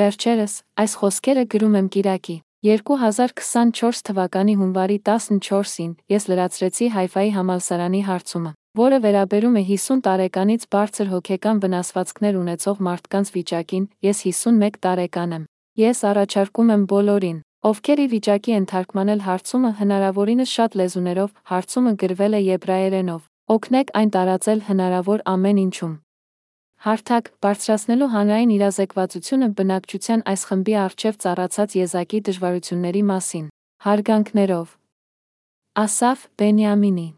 Վերջերս այս խոսքերը գրում եմ Կիրակի. 2024 թվականի հունվարի 14-ին ես լրացրեցի Հայֆայի համալսարանի հարցումը, որը վերաբերում է 50 տարեկանից բարձր հոգեկան վնասվածքներ ունեցող մարդկանց վիճակին, ես 51 տարեկան եմ։ Ես առաջարկում եմ բոլորին, ովքեր ի վիճակի են թարգմանել հարցումը հնարավորինս շատ լեզուներով, հարցումը գրվել է եբրայերենով, օգնեք այն տարածել հնարավոր ամեն ինչում։ Հարթակ. բարձրացնելու հանրային իրազեկվածությունը բնակչության այս խմբի առջև ծառացած եզակի դժվարությունների մասին։ Հարգանքներով։ Ասաֆ Բենյամինի